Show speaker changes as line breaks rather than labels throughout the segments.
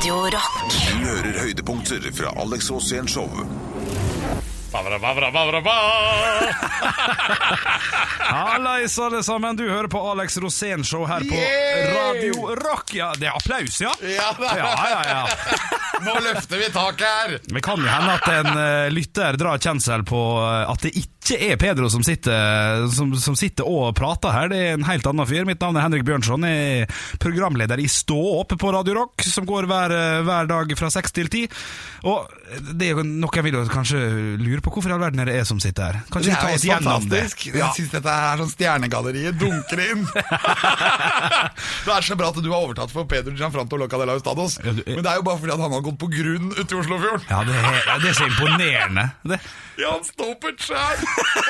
Radio Rock.
Du hører høydepunkter fra Alex Rosén Show.
Bavra, bavra, bavra.
Hallais, alle sammen. Du hører på Alex Rosén Show her på
Yay!
Radio Rock. Ja, det er applaus, ja?
Ja, da.
Ja, ja, ja.
Nå løfter vi taket her.
Det kan jo hende at en uh, lytter drar kjensel på eh, at det ikke er Pedro som sitter, som, som sitter og prater her. Det er en helt annen fyr. Mitt navn er Henrik Bjørnson. Jeg er programleder i Stå opp på Radio Rock, som går hver, hver dag fra seks til ti. Og det er noen vil kanskje lure på hvorfor i all verden er det jeg som sitter her. Kanskje
Det er jo
gjennom det?
fantastisk. Jeg syns dette er sånn Stjernegalleriet dunker inn. det er så bra at du har overtatt for Pedro Gianfranto Loca de la Ustados. Men det er jo bare fordi han har gått på grunn ute i Oslofjorden.
Ja, det er, det er så imponerende. Det.
Ja, han står på et skjær!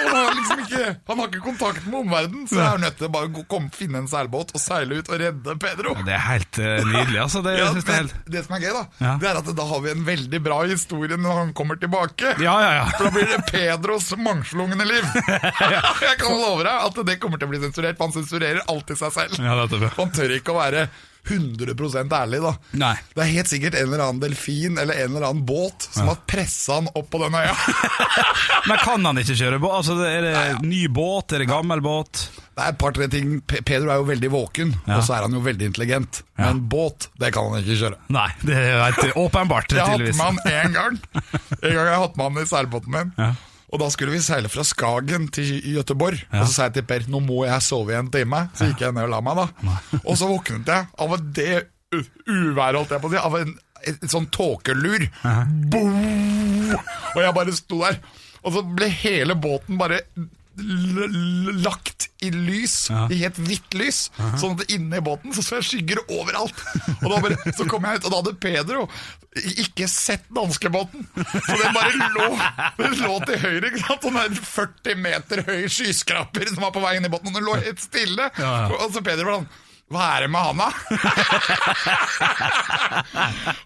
Han har liksom ikke Han har ikke kontakt med omverdenen, så jeg er nødt til å bare gå, komme, finne en seilbåt og seile ut og redde Pedro.
Det er helt uh, nydelig, altså. Det,
Ja,
synes det er helt...
det som er gøy, da,
Ja.
det er at da har vi en veldig bra historie når han kommer tilbake.
Ja, ja, ja.
For da blir det Pedros mangslungne liv. Jeg kan love deg at det kommer til å bli sensurert, for han sensurerer alltid seg selv.
Ja, det er.
Han tør ikke å være 100% ærlig, da.
Nei.
Det er helt sikkert en eller annen delfin eller en eller annen båt som har pressa han opp på den øya.
Men kan han ikke kjøre båt? Altså, er det ny båt? Er det gammel båt?
Det er et par-tre ting. Pedro er jo veldig våken,
Ja.
og så er han jo veldig intelligent.
Ja.
Men båt, det kan han ikke kjøre.
Nei, det er åpenbart,
Jeg har hatt med han én gang. En gang har jeg hatt med han i seilbåten min. Og da skulle vi seile fra Skagen til Gøteborg.
Ja.
Og så sa jeg til Per nå må jeg sove i en time. Så gikk jeg ned og la meg, da. Og så våknet jeg av det uværet, holdt jeg på å si. Av en, et, et sånn tåkelur. Og jeg bare sto der. Og så ble hele båten bare lagt i lys,
Ja.
i helt hvitt lys. Sånn at inne i båten så så jeg skygger overalt. Og da bare, så kom jeg ut, og da hadde Pedro ikke sett danskebåten. Så den bare lå Den lå til høyre. ikke sant? Sånn en 40 meter høy skyskraper som var på vei inn i båten. Og den lå helt stille.
Ja, ja.
Og så Pedro var sånn hva er det med han, da?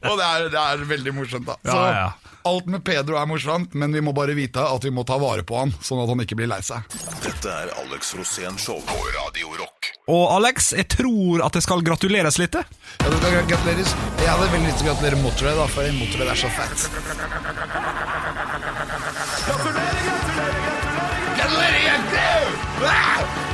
og det er, det er veldig morsomt, da. Så
Ja, ja.
alt med Pedro er morsomt, men vi må bare vite at vi må ta vare på han, sånn at han ikke blir lei seg.
Dette er Alex Rosén Show på Radio Rock.
Og Alex, jeg tror at det skal gratuleres litt.
Ja, det skal gratuleres. Jeg hadde veldig lyst til å gratulere Motorhead, da, for Motorhead er så fett. Gratulerer, jenter!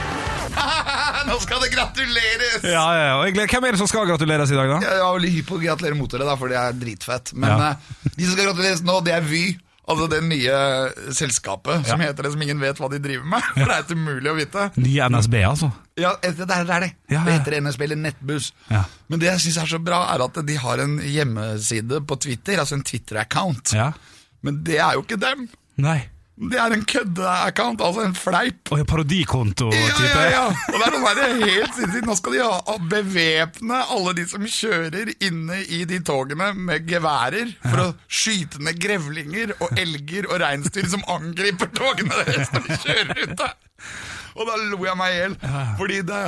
Nå skal det gratuleres!
Ja, ja, ja. Og Hvem er det som skal gratuleres i dag, da?
Jeg er veldig hypp på å gratulere Motorhead, da, for det er dritfett. Men
Ja.
uh, de som skal gratuleres nå, det er Vy. Altså det nye selskapet som heter det, som ingen vet hva de driver med. For det er helt umulig å vite.
Nye NSB, altså.
Ja, det er det. Er det. Det heter NSB eller Nettbuss.
Ja.
Men det jeg syns er så bra, er at de har en hjemmeside på Twitter, altså en Twitter-account.
Ja.
Men det er jo ikke dem.
Nei.
Det er en kødde-account, altså en fleip.
Og en parodikonto-type?
ja, ja. ja. Og det er noe der helt sinnssykt. Nå skal de ha, bevæpne alle de som kjører inne i de togene med geværer for å skyte ned grevlinger og elger og reinsdyr som angriper togene deres når de kjører ut der. Og da lo jeg meg i hjel, fordi det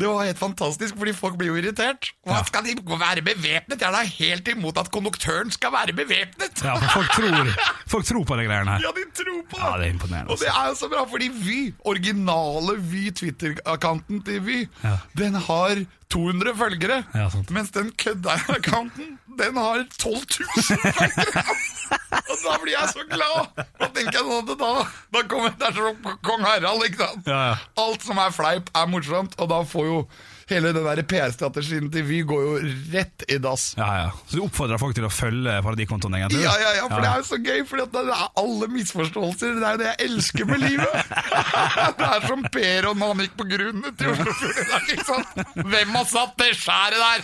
det var helt fantastisk, fordi folk blir jo irritert. Hva Skal de være bevæpnet? Jeg er da helt imot at konduktøren skal være bevæpnet!
Ja, for folk tror, folk tror på de greiene her.
Ja, de tror på det!
Ja, det er imponerende,
Og det er jo så bra, fordi Vy, originale Vy Twitter-accounten til Vy,
Ja.
den har 200 følgere.
Ja, sant.
mens den kødda-accounten, den har 12 000 følgere! Da blir jeg så glad! Da tenker jeg sånn at da, da kommer det er som kong Harald, ikke sant?
Ja, ja.
Alt som er fleip, er morsomt, og da får jo hele den PR-strategien til Vy går jo rett i dass.
Ja, ja. Så du oppfordrer folk til å følge Paradikontoen, egentlig?
Ja, ja, ja, for det er jo så gøy, for det er alle misforståelser. Det er jo det jeg elsker med livet. Det er som Per og når han gikk på grunnet til Oslofjorden sant? Hvem har satt det skjæret der?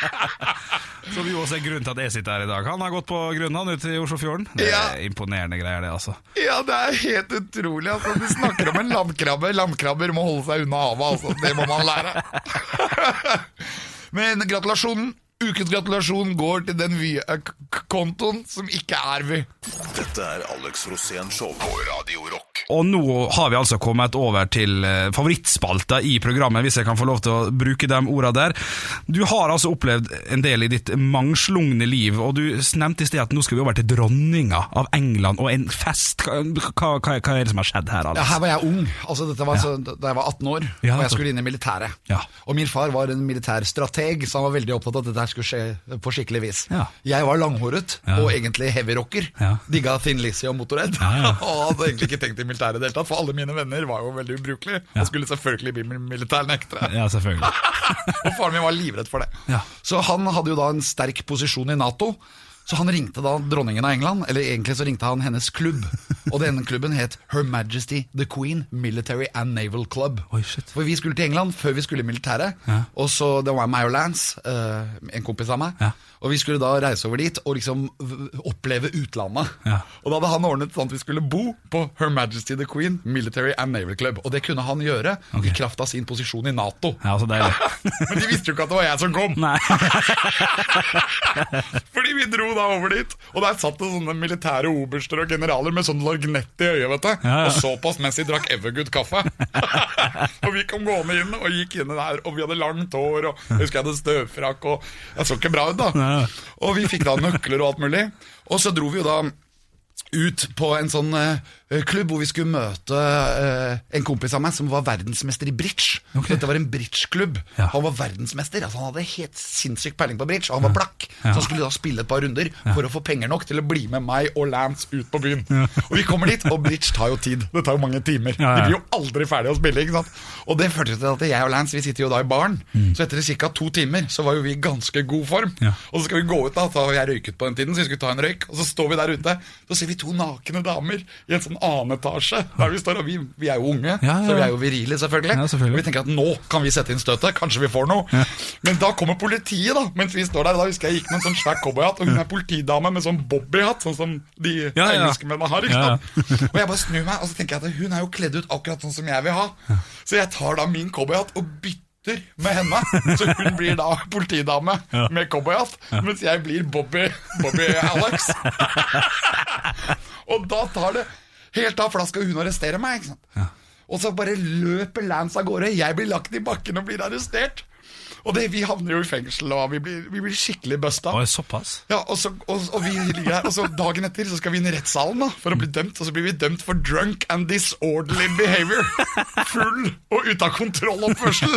Som jo også er grunnen til at jeg sitter her i dag. Han har gått på grunn han ute i Oslofjorden. Det er
Ja.
imponerende greier, det, altså.
Ja, det er helt utrolig. Altså. Du snakker om en landkrabbe. Landkrabber må holde seg unna havet, altså. Det må man lære. Men gratulasjonen. Ukens gratulasjon går til den Vy-kontoen som ikke er Vy.
Dette er Alex Rosén Show på Radio Rock.
Og nå har vi altså kommet over til eh, favorittspalta i programmet, hvis jeg kan få lov til å bruke de orda der. Du har altså opplevd en del i ditt mangslungne liv, og du nevnte i sted at nå skal vi over til dronninga av England og en fest. Hva, hva, hva er det som har skjedd her,
Ja,
Alex?
her var jeg ung, altså dette var så, da jeg var 18 år,
Ja,
og jeg skulle inn i militæret.
Ja.
Og min far var en militærstrateg, så han var veldig opptatt av at dette her skulle skje på skikkelig vis.
Ja.
Jeg var langhåret,
Ja.
og egentlig heavyrocker.
Ja.
Digga Thin Lizzie og Motorhead.
Ja,
og hadde egentlig ikke tenkt i militæret i det hele tatt, for alle mine venner var jo veldig ubrukelige, og skulle selvfølgelig bli militærnektere.
Ja, selvfølgelig.
Og faren min var livredd for det.
Ja.
Så han hadde jo da en sterk posisjon i Nato. Så han ringte da dronningen av England, eller egentlig så ringte han hennes klubb. Og denne klubben het Her Majesty The Queen Military and Naval Club.
Oi, shit.
For vi skulle til England før vi skulle i militæret.
Ja.
Og så Det var meg og Lance, eh, en kompis av meg.
Ja.
Og vi skulle da reise over dit og liksom oppleve utlandet.
Ja.
Og da hadde han ordnet sånn at vi skulle bo på Her Majesty The Queen Military and Naval Club. Og det kunne han gjøre
okay.
i kraft av sin posisjon i Nato.
Ja, så deilig.
Men de visste jo ikke at det var jeg som kom. Fordi vi dro da over dit, og der satt det sånne militære oberster og generaler med sånn lorgnett i øyet, vet du.
Ja, ja.
Og såpass mens de drakk Evergood kaffe. og vi kom gående inn og gikk inn der, og vi hadde langt hår, og jeg husker jeg hadde støvfrakk, og jeg så ikke bra ut, da.
Ja.
Og vi fikk da nøkler og alt mulig. Og så dro vi jo da ut på en sånn eh, klubb hvor vi skulle møte eh, en kompis av meg som var verdensmester i bridge.
Okay.
Dette var en bridgeklubb.
Ja.
Han var verdensmester. Altså, han hadde helt sinnssyk peiling på bridge, og han var blakk.
Ja.
Så han skulle da spille et par runder for å få penger nok til å bli med meg og Lance ut på byen. Og vi kommer dit, og bridge tar jo tid. Det tar jo mange timer.
Ja, ja.
De blir jo aldri ferdige å spille. ikke sant? Og det førte til at jeg og Lance vi sitter jo da i baren. Så etter ca. to timer så var jo vi i ganske god form.
Mm. Ja.
Og så skal vi gå ut, da. Så har jeg røyket på den tiden, så vi skulle ta en røyk. Og så står vi der ute, så ser vi to nakne damer i en sånn annen etasje. Der vi står, og vi, vi er jo unge,
Ja, ja,
så vi er jo virile, selvfølgelig.
Ja, selvfølgelig.
Og vi tenker at nå kan vi sette inn støtet, kanskje vi får noe. Men da kommer politiet, da, mens vi står der. Da husker jeg gikk med en sånn svær cowboyhatt, og hun er politidame med sånn bobbyhatt, sånn som de
Ja, ja.
engelskmennene har. ikke
Ja, ja.
sant? Og jeg bare snur meg, og så tenker jeg at hun er jo kledd ut akkurat sånn som jeg vil ha. Så jeg tar da min cowboyhatt og bytter med henne. Så hun blir da politidame med cowboyhatt, mens jeg blir Bobby, Bobby Alex. og da tar det helt av, for da skal hun arrestere meg. ikke sant? Og så bare løper Lance av gårde. Jeg blir lagt i bakken og blir arrestert. Og det, vi havner jo i fengsel, og vi blir, vi blir skikkelig busta.
Oi, såpass?
Ja, og så, og, og vi ligger her, og så dagen etter så skal vi inn i rettssalen da, for å bli dømt, og så blir vi dømt for drunk and disorderly behavior. Full og ute av kontrolloppførsel.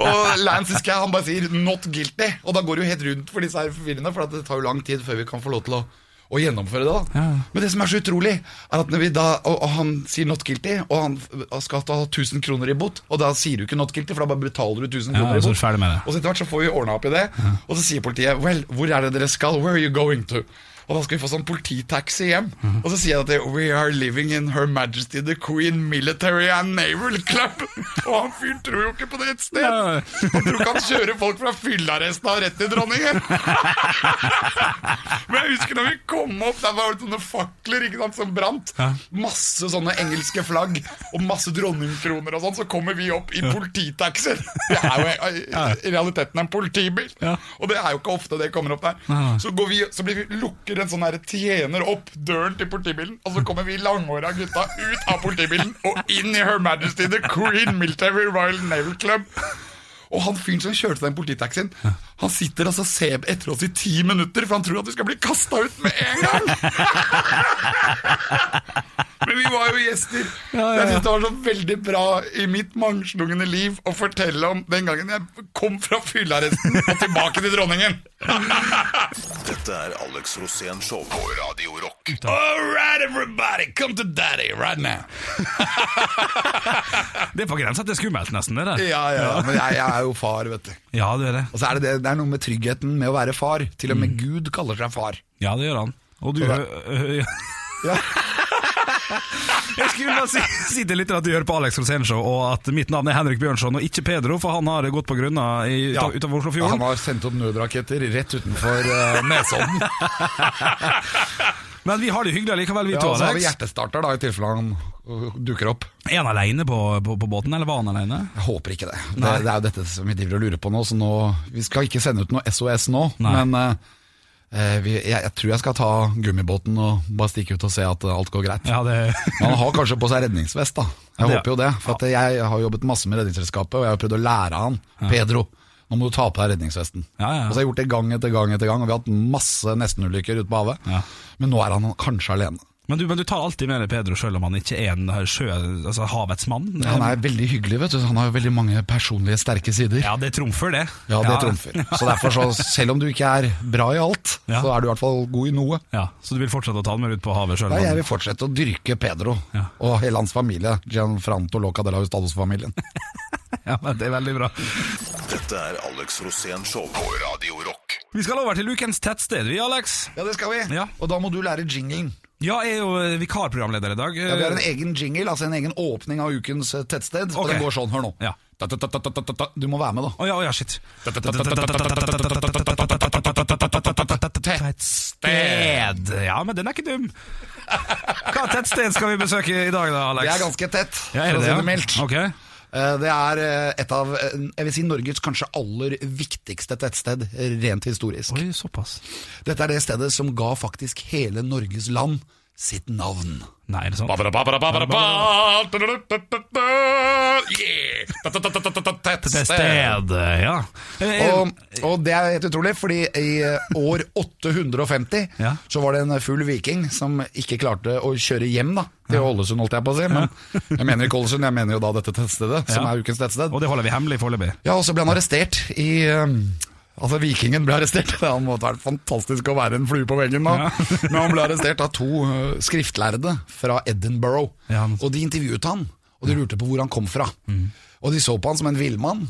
Og Lance husker jeg, han bare sier 'not guilty', og da går det jo helt rundt for disse her forvirrende, for at det tar jo lang tid før vi kan få lov til å å gjennomføre det. da
Ja.
Men det som er så utrolig, er at når vi da Og, og han sier 'not guilty', og han skal ta 1000 kroner i bot, og da sier du ikke 'not guilty', for da bare betaler du 1000
Ja,
kroner i
så er
bot.
med det.
Og så etter hvert så får vi ordna opp i det, og så sier politiet Well, hvor er det dere skal? Where are you going to? Og da skal vi få sånn polititaxi hjem. Og så sier jeg at det, We are living in Her Majesty the Queen Military and Naval Club. Og han fyren tror jo ikke på det et sted. Han tror ikke han kjører folk fra fyllearresten og rett til dronningen. Men jeg husker når vi kom opp, der var det sånne fakler ikke sant, som brant. Masse sånne engelske flagg og masse dronningkroner og sånn. Så kommer vi opp i polititaxier. Det er jo i- i realiteten en politibil. Og det er jo ikke ofte det kommer opp der. Så, går vi, så blir vi, lukker en sånn her tjener opp døren til politibilen, og så kommer vi langhåra gutta ut av politibilen og inn i Her Majesty the Queen Military Royal Naval Club. Og han fyren som kjørte den polititaxien, han sitter altså ser etter oss i ti minutter, for han tror at vi skal bli kasta ut med en gang! Men vi var jo gjester.
Ja, ja, ja.
Jeg syns det var så veldig bra i mitt mangslungne liv å fortelle om den gangen jeg kom fra fyllearresten og tilbake til dronningen.
Dette er Alex Rosén Show på Radio Rock.
All right, everybody, come to daddy right now.
Det er på grensa til skummelt, nesten. det der
Ja, ja, men jeg, jeg er jo far, vet du.
Ja, det er det.
Og så er det, det, det er noe med tryggheten med å være far. Til og med Gud kaller seg far.
Ja, det gjør han. Og du
Så
øh, ja.
Ja.
Jeg skulle bare si, si til litt at du hører på Alex Rosénshow, og at mitt navn er Henrik Bjørnson, og ikke Pedro, for han har gått på grunna
Ja.
utenfor
Han har sendt opp nødraketter rett utenfor uh, Nesodden.
Men vi har det hyggelig likevel, vi
Ja,
to,
Ja, så har vi hjertestarter, da, i tilfelle han uh, dukker opp.
Er han alene på, på, på båten, eller var han alene?
Jeg håper ikke det. Det, det er jo dette som vi driver og lurer på nå, så nå Vi skal ikke sende ut noe SOS nå,
Nei.
men uh, eh, vi, jeg, jeg tror jeg skal ta gummibåten og bare stikke ut og se at alt går greit.
Ja, det
Men han har kanskje på seg redningsvest, da. Jeg
Det-
håper jo det. For jeg har jobbet masse med Redningsselskapet, og jeg har prøvd å lære han, Pedro, nå må du ta på deg redningsvesten.
Ja, ja.
Og så har jeg gjort det gang etter gang etter gang, og vi har hatt masse nestenulykker ute på havet.
Ja.
Men nå er han kanskje alene.
Men du, men du tar alltid med deg Pedro selv om han ikke er en sjø, altså havets mann?
Han er veldig hyggelig, vet du. Han har jo veldig mange personlige, sterke sider.
Ja, det trumfer det.
Ja, det trumfer. Så derfor, så, selv om du ikke er bra i alt,
Ja.
så er du i hvert fall god i noe.
Ja, Så du vil fortsette å ta han med ut på havet sjøl?
Ja, jeg vil fortsette å dyrke Pedro
Ja.
og hele hans familie. Gianfranto Loca de la Hustados-familien.
Ja, men det er veldig bra.
Dette er Alex Rosén Show på Radio Rock.
Vi skal over til ukens tettsted, vi, Alex.
Ja, det skal vi.
Ja.
Og da må du lære jinglen.
Ja, jeg er jo eh, vikarprogramleder i dag.
Ja, vi har en egen jingle, altså en egen åpning av ukens eh, tettsted. Og den går sånn, hør nå.
Ja.
Du må være med, da.
Å ja, oh, ja, shit. Tettsted. Ja, men den er ikke dum. Hva tettsted skal vi besøke i dag, da, Alex?
Det er ganske tett,
ja, er
for å
det,
si det mildt.
Ok.
Eh, Det er eh, et av eh, jeg vil si, Norges kanskje aller viktigste tettsted, rent historisk.
Oi, såpass.
Dette er det stedet som ga faktisk hele Norges land sitt navn.
Nei, er det sånn? Tettsted, ja. Eh,
Og, og det er helt utrolig, fordi i eh, år 850
Ja.
så var det en full viking som ikke klarte å kjøre hjem da, til Ålesund, holdt jeg på å si. Men jeg mener ikke Ålesund, jeg mener jo da dette tettstedet, som er ukens tettsted.
Og det holder vi hemmelig foreløpig.
Ja, og så ble han arrestert i um, Altså, Vikingen ble arrestert. Han måtte vært fantastisk å være en flue på veggen da.
Ja.
Men han ble arrestert av to uh, skriftlærde fra Edinburgh.
Ja,
Og de intervjuet han, og de lurte på hvor han kom fra.
Mm.
Og de så på han som en villmann.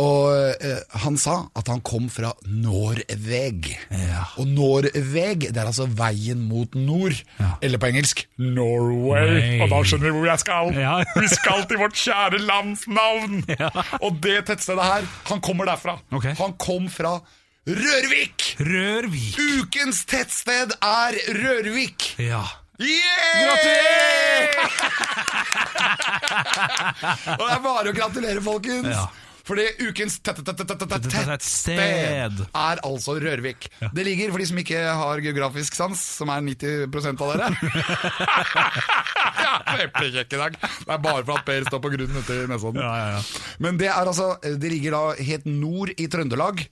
Og eh, han sa at han kom fra Norveg.
Ja.
Og Norveg, det er altså veien mot nord.
Ja.
Eller på engelsk Norway.
Nei.
Og da skjønner vi hvor jeg skal.
Ja.
Vi skal til vårt kjære lands navn! Og det tettstedet her, han kommer derfra.
Okay.
Han kom fra Rørvik!
Rørvik.
Ukens tettsted er Rørvik!
Ja.
Yeah!
Gratulerer!
Og det er bare å gratulere, folkens!
Ja.
Fordi ukens tettsted er altså Rørvik. Det ligger, for de som ikke har geografisk sans, som er 90 av dere Ja, Eplekjekk i dag. Det er bare for at Per står på grunnen ute i Nesodden. Men det er altså Det ligger da helt nord i Trøndelag.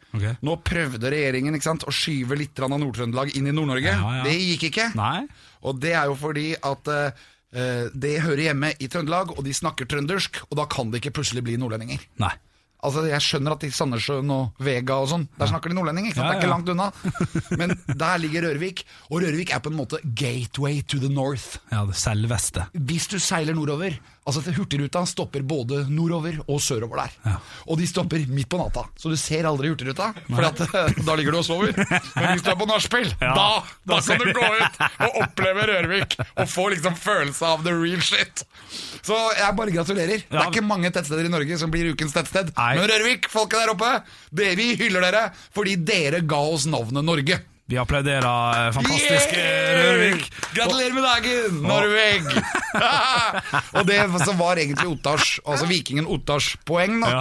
Nå prøvde regjeringen sant, å skyve litt av Nord-Trøndelag inn i Nord-Norge. Det gikk ikke. Og det er jo fordi at eh, det hører hjemme i Trøndelag, og de snakker trøndersk, og da kan det ikke plutselig bli nordlendinger.
Nei.
Altså, Jeg skjønner at i Sandnessjøen og Vega og sånn, der snakker de nordlending. ikke sant?
Ja,
Det er ikke langt unna. Men der ligger Rørvik, og Rørvik er på en måte gateway to the north.
Ja, det selveste.
Hvis du seiler nordover Altså Hurtigruta stopper både nordover og sørover der.
Ja.
Og de stopper midt på natta, så du ser aldri Hurtigruta. For da ligger du og sover. Men hvis du er på nachspiel,
Ja,
da,
da
kan du gå ut og oppleve Rørvik. Og få liksom følelse av the real shit. Så jeg bare gratulerer. Det er ikke mange tettsteder i Norge som blir ukens tettsted.
Nei.
Men Rørvik, folket der oppe, det, vi hyller dere fordi dere ga oss navnet Norge.
Vi applauderer eh, fantastisk
Yeah!
Rørvik.
Gratulerer med dagen, Norveg! og det som var egentlig Ottars, altså vikingen Ottars poeng, da,
Ja.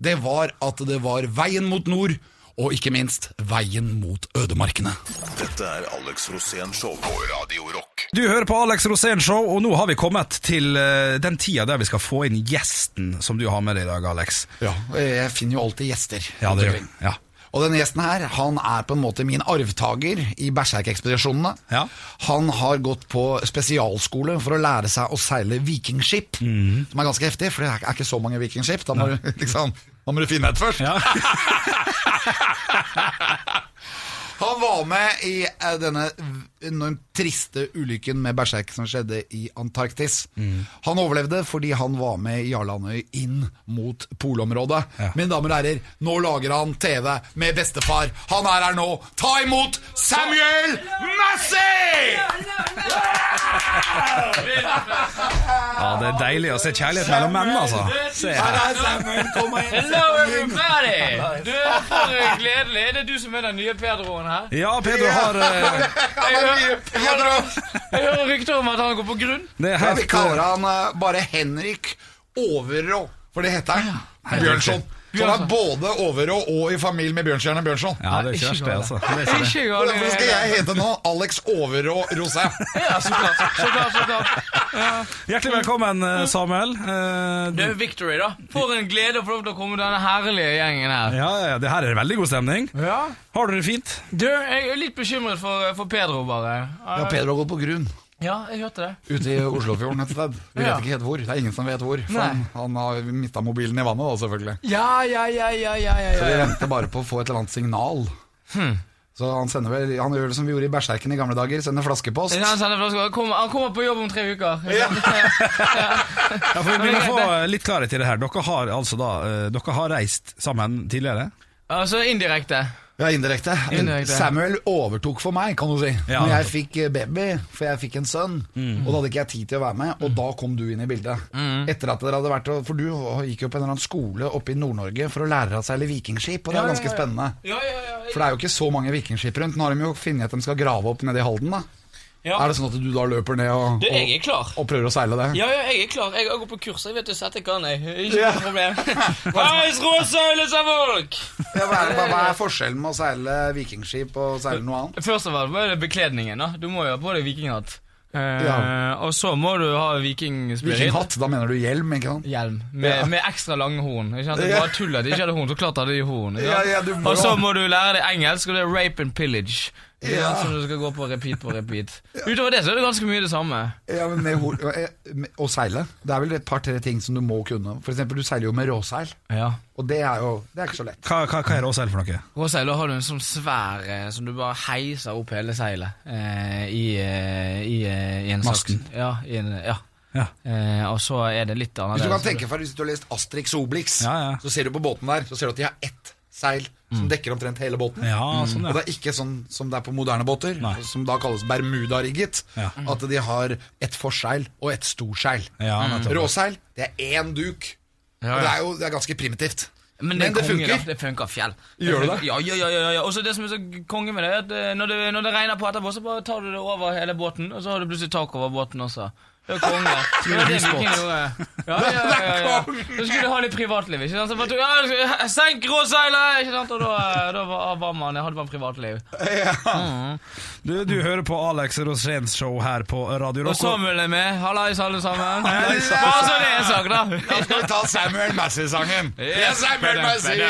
det var at det var veien mot nord, og ikke minst veien mot ødemarkene.
Dette er Alex Rosén Show på Radio Rock.
Du hører på Alex Rosén Show, og nå har vi kommet til eh, den tida der vi skal få inn gjesten som du har med deg i dag, Alex.
Ja, Jeg finner jo alltid gjester.
Ja, det gjør. Ja.
Og denne gjesten her, han er på en måte min arvtaker i Berserk-ekspedisjonene.
Ja.
Han har gått på spesialskole for å lære seg å seile vikingskip,
mm.
som er ganske heftig, for det er ikke så mange vikingskip. Da må, du, liksom, da må du finne et først.
Ja.
Han var med i eh, denne enormt triste ulykken med Berserk som skjedde i Antarktis.
Mm.
Han overlevde fordi han var med Jarlandøy inn mot polområdet.
Ja.
Mine damer og herrer, nå lager han TV med bestefar. Han er her nå. Ta imot Samuel Massey!
ja, det er deilig å se kjærlighet mellom menn, altså. Se
Her
her.
er Samuel, kom igjen.
Hello everybody! Du, for gledelig. Det er du som er den nye Pedroen her.
Ja, Pedro har eh,
Jeg hører, rykter om at han går på grunn.
Det er
Ja, vi kaller han uh, bare Henrik Overrå, for det heter han. Bjørnson. Så han er både Overå og i familie med Bjørnstjerne Bjørnson.
Ja, det er ikke verst, det, altså. Det er ikke det.
Og. Derfor skal jeg hete nå Alex Overå Rosé.
Ja, så klart. Så klart, så klart.
Hjertelig velkommen, eh, Samuel. Eh,
Det er Victory, da. For en glede å få lov til å komme denne herlige gjengen her.
Ja, ja, det her er veldig god stemning.
Ja.
Har du det fint?
Du, jeg er litt bekymret for, for Pedro, bare.
Ja, Pedro har gått på grunn.
Ja, jeg hørte det.
Ute i Oslofjorden et sted. Vi vet
Ja.
ikke helt hvor. Det er ingen som vet hvor. Han, han har mista mobilen i vannet, da, selvfølgelig.
Ja, ja, ja, ja, ja, ja,
Så vi
ja.
venter bare på å få et eller annet signal. Så han, vel, han gjør det som vi gjorde i Berserken i gamle dager. Sender flaskepost.
Han, sender flaskepost. han, kommer, han kommer på jobb om tre uker.
Ja.
Ja, for Vi må få litt klarhet i det her. Dere har altså da eh, Dere har reist sammen tidligere?
Altså indirekte.
Ja, indirekte.
Indirekte.
Samuel overtok for meg, kan du si.
Ja.
Når jeg fikk eh, baby, for jeg fikk en sønn. Og da hadde ikke jeg tid til å være med, og da kom du inn i bildet. Etter at dere hadde vært For du gikk jo på en eller annen skole oppe i Nord-Norge for å lære deg å seile vikingskip, og det er ganske
ja.
spennende.
Ja, ja, ja.
For det er jo ikke så mange vikingskip rundt. Nå har de jo funnet at de skal grave opp nede i Halden, da.
Ja.
Er det sånn at du da løper ned og,
Du, jeg er klar.
og, og prøver å seile det?
Ja, ja, jeg er klar. Jeg har gått på kurs. Jeg vet jo jeg kan jeg. Ikke
Ja.
noe problem. Heis råsøyle, sa folk!
Ja, hva, er, hva, er forskjellen med å seile vikingskip og seile noe annet?
Først av alt er det bekledningen. da Du må jo ha på deg vikinghatt.
Ja.
Uh, Og så må du ha vikingspirit.
Vikinghatt, da mener du hjelm, ikke sant?
Hjelm med,
Ja.
med ekstra lange horn. Ikke sant? Det var tull at de ikke hadde horn. Så klart hadde de horn.
Ja, du
og så må du lære deg engelsk, og det er rape and pillage.
Ja.
Som du skal gå på repeat på repeat. Utover det så er det ganske mye det samme.
Ja, men med, hor- eh, med, Å seile. Det er vel et par-tre ting som du må kunne. For eksempel, du seiler jo med råseil.
Ja
Og det er jo det er ikke så lett.
Hva, hva, hva er råseil for noe?
Råseil, da har du en sånn svær eh, som du bare heiser opp hele seilet eh, i, eh, i, i en
Masten.
saks- Ja, i en, ja.
Ja.
Eh, og så er det litt
Hvis du kan tenke for Hvis du har lest Astrix Obelix,
Ja, ja.
så ser du på båten der Så ser du at de har ett seil som dekker omtrent hele båten.
Ja, sånn,
Og det er ikke sånn som det er på moderne båter,
Nei.
som da kalles Bermuda-rigget.
Ja.
At de har ett forseil og ett storseil.
Ja.
Råseil, det er én duk.
Ja,
Og det er jo det er ganske primitivt.
Men det,
Men det
er konge,
funker.
Da. Det funker fjell.
Gjør det det?
Ja, ja, ja. ja, ja. Og så det som er så konge med det, er at eh, når det, når det regner på etterpå, så bare tar du det over hele båten, og så har du plutselig tak over båten også. Det er konge. Det var det vikingene gjorde. Ja, ja, ja, ja, ja. Så skulle du ha litt privatliv, ikke sant? Så bare, tok- ja, senk råseilet! Ikke sant? Og da, eh, da var, var man, hadde man privatliv.
Du, du hører på Alex Roséns show her på Radio Rock.
Og Samuel er med. Hallais, alle sammen. Bare så det er sagt, da.
Da skal vi ta Samuel Massey-sangen.
Ja,
Samuel Massey.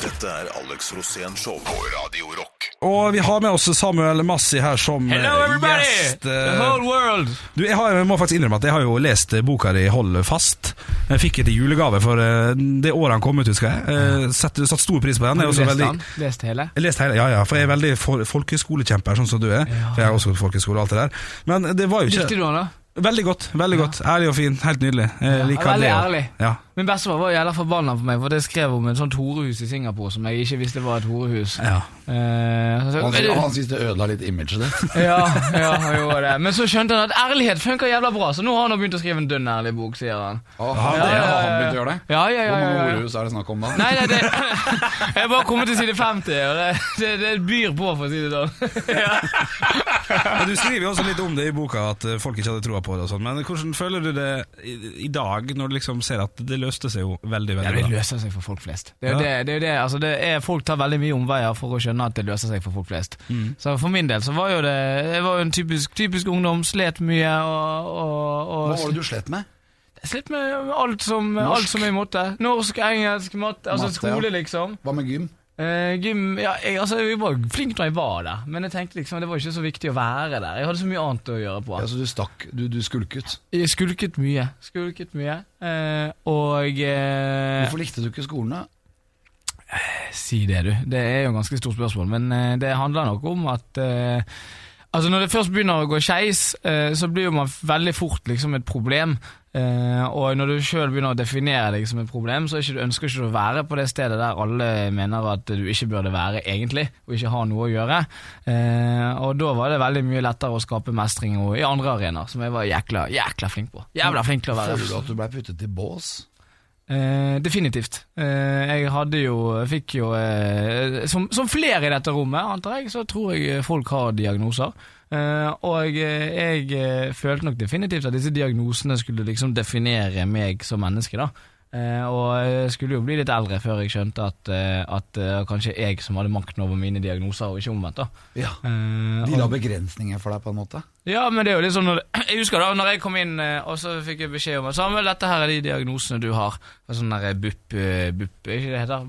Dette er Alex Rosén Show på Radio Rock.
Og vi har med oss Samuel Massi her som
Hello,
eh,
everybody!
gjest.
The
eh,
whole world.
Du, jeg, har, jeg må faktisk innrømme at jeg har jo lest boka di Hold fast. Jeg fikk det i julegave for eh, det året han kom ut, husker jeg. Eh, Satt, satt stor pris på den. Jeg er
du
også
lest
veldig-
den? Leste hele?
Jeg leste hele, ja, ja, for jeg er veldig for, folkeskolekjemper, sånn som du er. For jeg har også gått folkeskole og alt det der. Men det var jo ikke
Likte du han da?
Veldig godt. veldig godt Ærlig og fin. Helt nydelig. Jeg liker
veldig
det.
ærlig.
Ja.
Min bestefar var jævla forbanna på meg, for det skrev om et sånt horehus i Singapore som jeg ikke visste var et horehus.
Ja.
Eh, så,
Han, han syntes det ødela litt imaget ditt.
ja, ja, han gjorde det. Men så skjønte han at ærlighet funker jævla bra, så nå har han begynt å skrive en dønn ærlig bok, sier han.
Å, han,
Ja, det, ja,
har han begynt å gjøre det?
Ja, ja, ja,
Hvor mange
ja.
er det snakk om da?
Nei, nei, det Jeg er bare kommet til side 50, og det, det, det byr på, for å si det sånn. Ja.
Du skriver jo også litt om det i boka, at eh, folk ikke hadde troa på det. og sånn Men hvordan føler du det i, i dag, når du liksom ser at det løste seg jo veldig, veldig bra.
Ja, det løser seg for folk flest. Det er jo
Ja.
det, det, er det, altså det er, Folk tar veldig mye omveier for å skjønne at det løser seg for folk flest. Så for min del så var jo det Jeg var jo en typisk, typisk ungdom, slet mye og, og, og
Hva var det du slet med?
Slet med alt som, alt som jeg måtte. Norsk, engelsk, matte, altså
Matte,
skole,
ja.
liksom.
Hva med gym?
Eh, gym ja, jeg, altså, jeg var flink når jeg var der, men jeg tenkte liksom det var ikke så viktig å være der. Jeg hadde så mye annet å gjøre på.
Ja, så du stakk, du, du skulket.
Jeg skulket mye. Skulket mye. Uh, og uh,
Hvorfor likte du ikke skolen da?
Si det, du. Det er jo et ganske stort spørsmål, men det handler nok om at Altså Når det først begynner å gå skeis, eh, så blir jo man veldig fort liksom et problem. Eh, og når du sjøl begynner å definere deg som et problem, så ikke du, ønsker ikke du å være på det stedet der alle mener at du ikke burde være, egentlig, og ikke har noe å gjøre. Eh, og da var det veldig mye lettere å skape mestring i andre arenaer, som jeg var jækla, jækla flink på. Jævla flink til å være.
Føler du at du ble puttet i bås?
Eh, definitivt. Eh, jeg hadde jo Fikk jo eh, som, som flere i dette rommet, antar jeg, så tror jeg folk har diagnoser. Eh, og eh, jeg eh, følte nok definitivt at disse diagnosene skulle liksom definere meg som menneske, da. Eh, og jeg skulle jo bli litt eldre før jeg skjønte at, eh, at det kanskje jeg som hadde makten over mine diagnoser, og ikke omvendt. da.
Ja.
Eh,
De la begrensninger for deg, på en måte.
ja, men det er jo litt sånn Jeg husker da når jeg kom inn eh, og så fikk jeg beskjed om at Samuel, dette her er de diagnosene du har. Sånn der BUP, eh, BUP ikke det heter?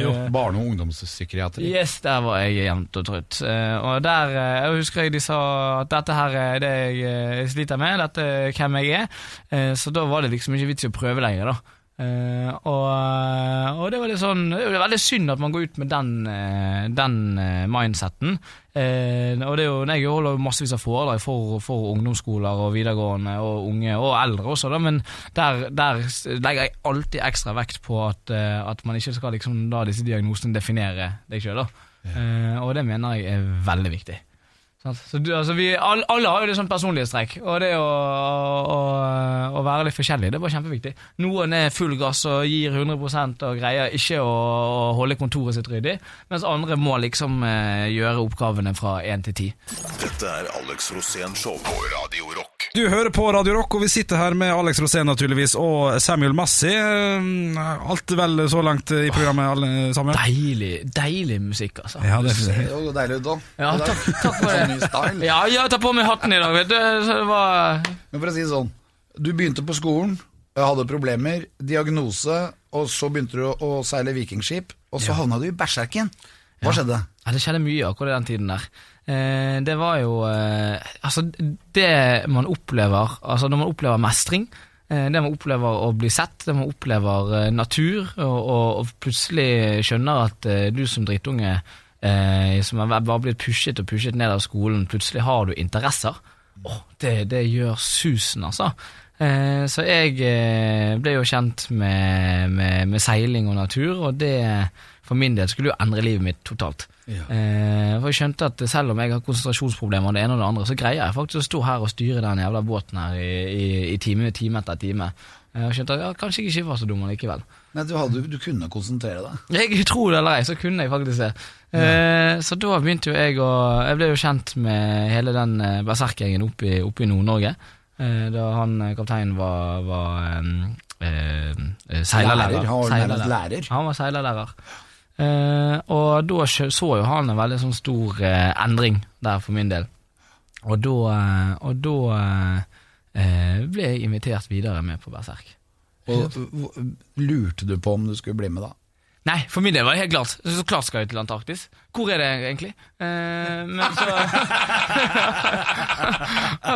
Jo,
Barne- og ungdomspsykiatri.
Yes, der var jeg jevnt og trutt. Eh, og der eh, jeg husker jeg de sa at dette her er det jeg, eh, sliter med, dette er hvem jeg er. Eh, så da var det liksom ikke vits i å prøve lenger, da. Eh, og, og det var litt sånn Det er veldig synd at man går ut med den, eh, den eh, mindseten. Uh, og det er jo, jeg holder massevis av foredrag for, for ungdomsskoler og videregående og unge, og eldre også, da, men der, der legger jeg alltid ekstra vekt på at, eh, at man ikke skal liksom la disse diagnosene definere deg sjøl. Uh, og det mener jeg er veldig viktig. Så du, altså vi, alle, alle har jo det sånn personlighetstrekk, og det å, å, å være litt forskjellig det er bare kjempeviktig. Noen er full gass og gir 100 og greier ikke å, å holde kontoret sitt ryddig, mens andre må liksom eh, gjøre oppgavene fra én til ti.
Dette er Alex Rosén Show på Radio Rock.
Du hører på Radio Rock, og vi sitter her med Alex Rosén naturligvis, og Samuel Massi. Eh, Alt vel så langt i programmet, alle, sammen?
Deilig, deilig musikk, altså.
Ja, det
er deilig ut, da.
Ja, takk, takk for
Sånn
det.
Style.
Ja, jeg tar på meg hatten i dag, vet du. Så det var
Men for å si det sånn, du begynte på skolen, hadde problemer, diagnose, og så begynte du å seile vikingskip, og så havna du i Berserken. Hva skjedde?
Ja, det skjedde mye akkurat i den tiden der. Eh, det var jo eh, Altså, det man opplever Altså, når man opplever mestring, eh, det man opplever å bli sett, det man opplever eh, natur, og, og, og plutselig skjønner at eh, du som drittunge eh, som har bare blitt pushet og pushet ned av skolen, plutselig har du interesser. Åh, det, det gjør susen, altså. Eh, så jeg eh, ble jo kjent med, med, med seiling og natur, og det for min del skulle jo endre livet mitt totalt.
Ja.
Eh, for jeg skjønte at selv om jeg har konsentrasjonsproblemer og det ene og det andre, så greier jeg faktisk å stå her og styre den jævla båten her i, i, i time, time etter time. Eh, og skjønte at ja, kanskje jeg ikke var så dum likevel.
Nei, du, hadde, du kunne konsentrere deg.
Jeg tror det eller ei, så kunne jeg faktisk det. Eh, så da begynte jo jeg å Jeg ble jo kjent med hele den eh, berserkgjengen oppe i, i Nord-Norge. Eh, da han kapteinen var, var eh, seilerlærer.
Lærer, han var
Seilerlærer.
lærer.
Han var seilerlærer. Og da så jo han en veldig sånn stor endring der for min del. Og da, og da ble jeg invitert videre med på Berserk.
Og lurte du på om du skulle bli med da?
Nei, for min del var det helt klart. Så klart skal jeg til Antarktis. Hvor er det egentlig? Eh, men så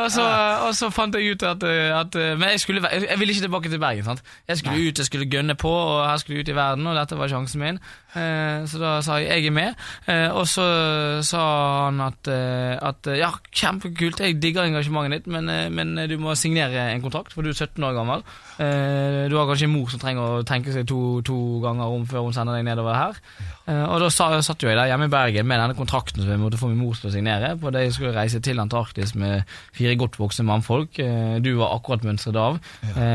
og, så og så fant jeg ut at, at Men jeg, skulle, jeg ville ikke tilbake til Bergen. sant? Jeg skulle ut, jeg skulle gønne på, og jeg skulle ut i verden, og dette var sjansen min. Eh, så da sa jeg jeg er med. Eh, og så sa han at, eh, at ja, kjempekult, jeg digger engasjementet ditt, men, eh, men du må signere en kontrakt, for du er 17 år gammel. Eh, du har kanskje en mor som trenger å tenke seg to, to ganger om før hun sender deg nedover her. Eh, og da sa, satt jo jeg der hjemme i Bergen med denne kontrakten som jeg måtte få min mor til å signere, på det jeg skulle reise til Antarktis med fire godt voksne mannfolk. Eh, du var akkurat mønstret av, ja.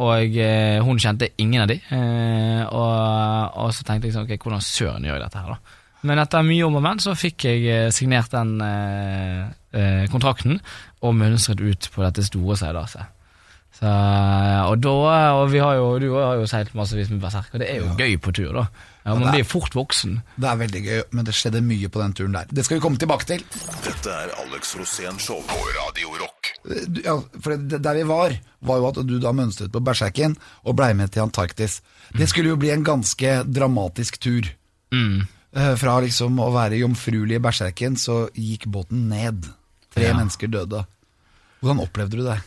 og eh, hun kjente ingen av de. Eh, og, så tenkte jeg sånn, ok, hvordan søren gjør jeg dette her da? Men etter mye om og men så fikk jeg eh, signert den eh, eh, kontrakten og mønstret ut på dette store seilaset. Så, og da, og vi har jo, du har jo seilt massevis med berserk, og det er jo gøy på tur da. Ja, man blir fort voksen.
Det er veldig gøy, men det skjedde mye på den turen der. Det skal vi komme tilbake til.
Dette er Alex Rosén Show på Radio Rock.
Ja, for det, Der vi var, var jo at du da mønstret på Berserken og blei med til Antarktis. Det skulle jo bli en ganske dramatisk tur.
Mm.
Eh, Fra liksom å være jomfruelig i Berserken, så gikk båten ned. Tre
Ja.
mennesker døde. Hvordan opplevde du det?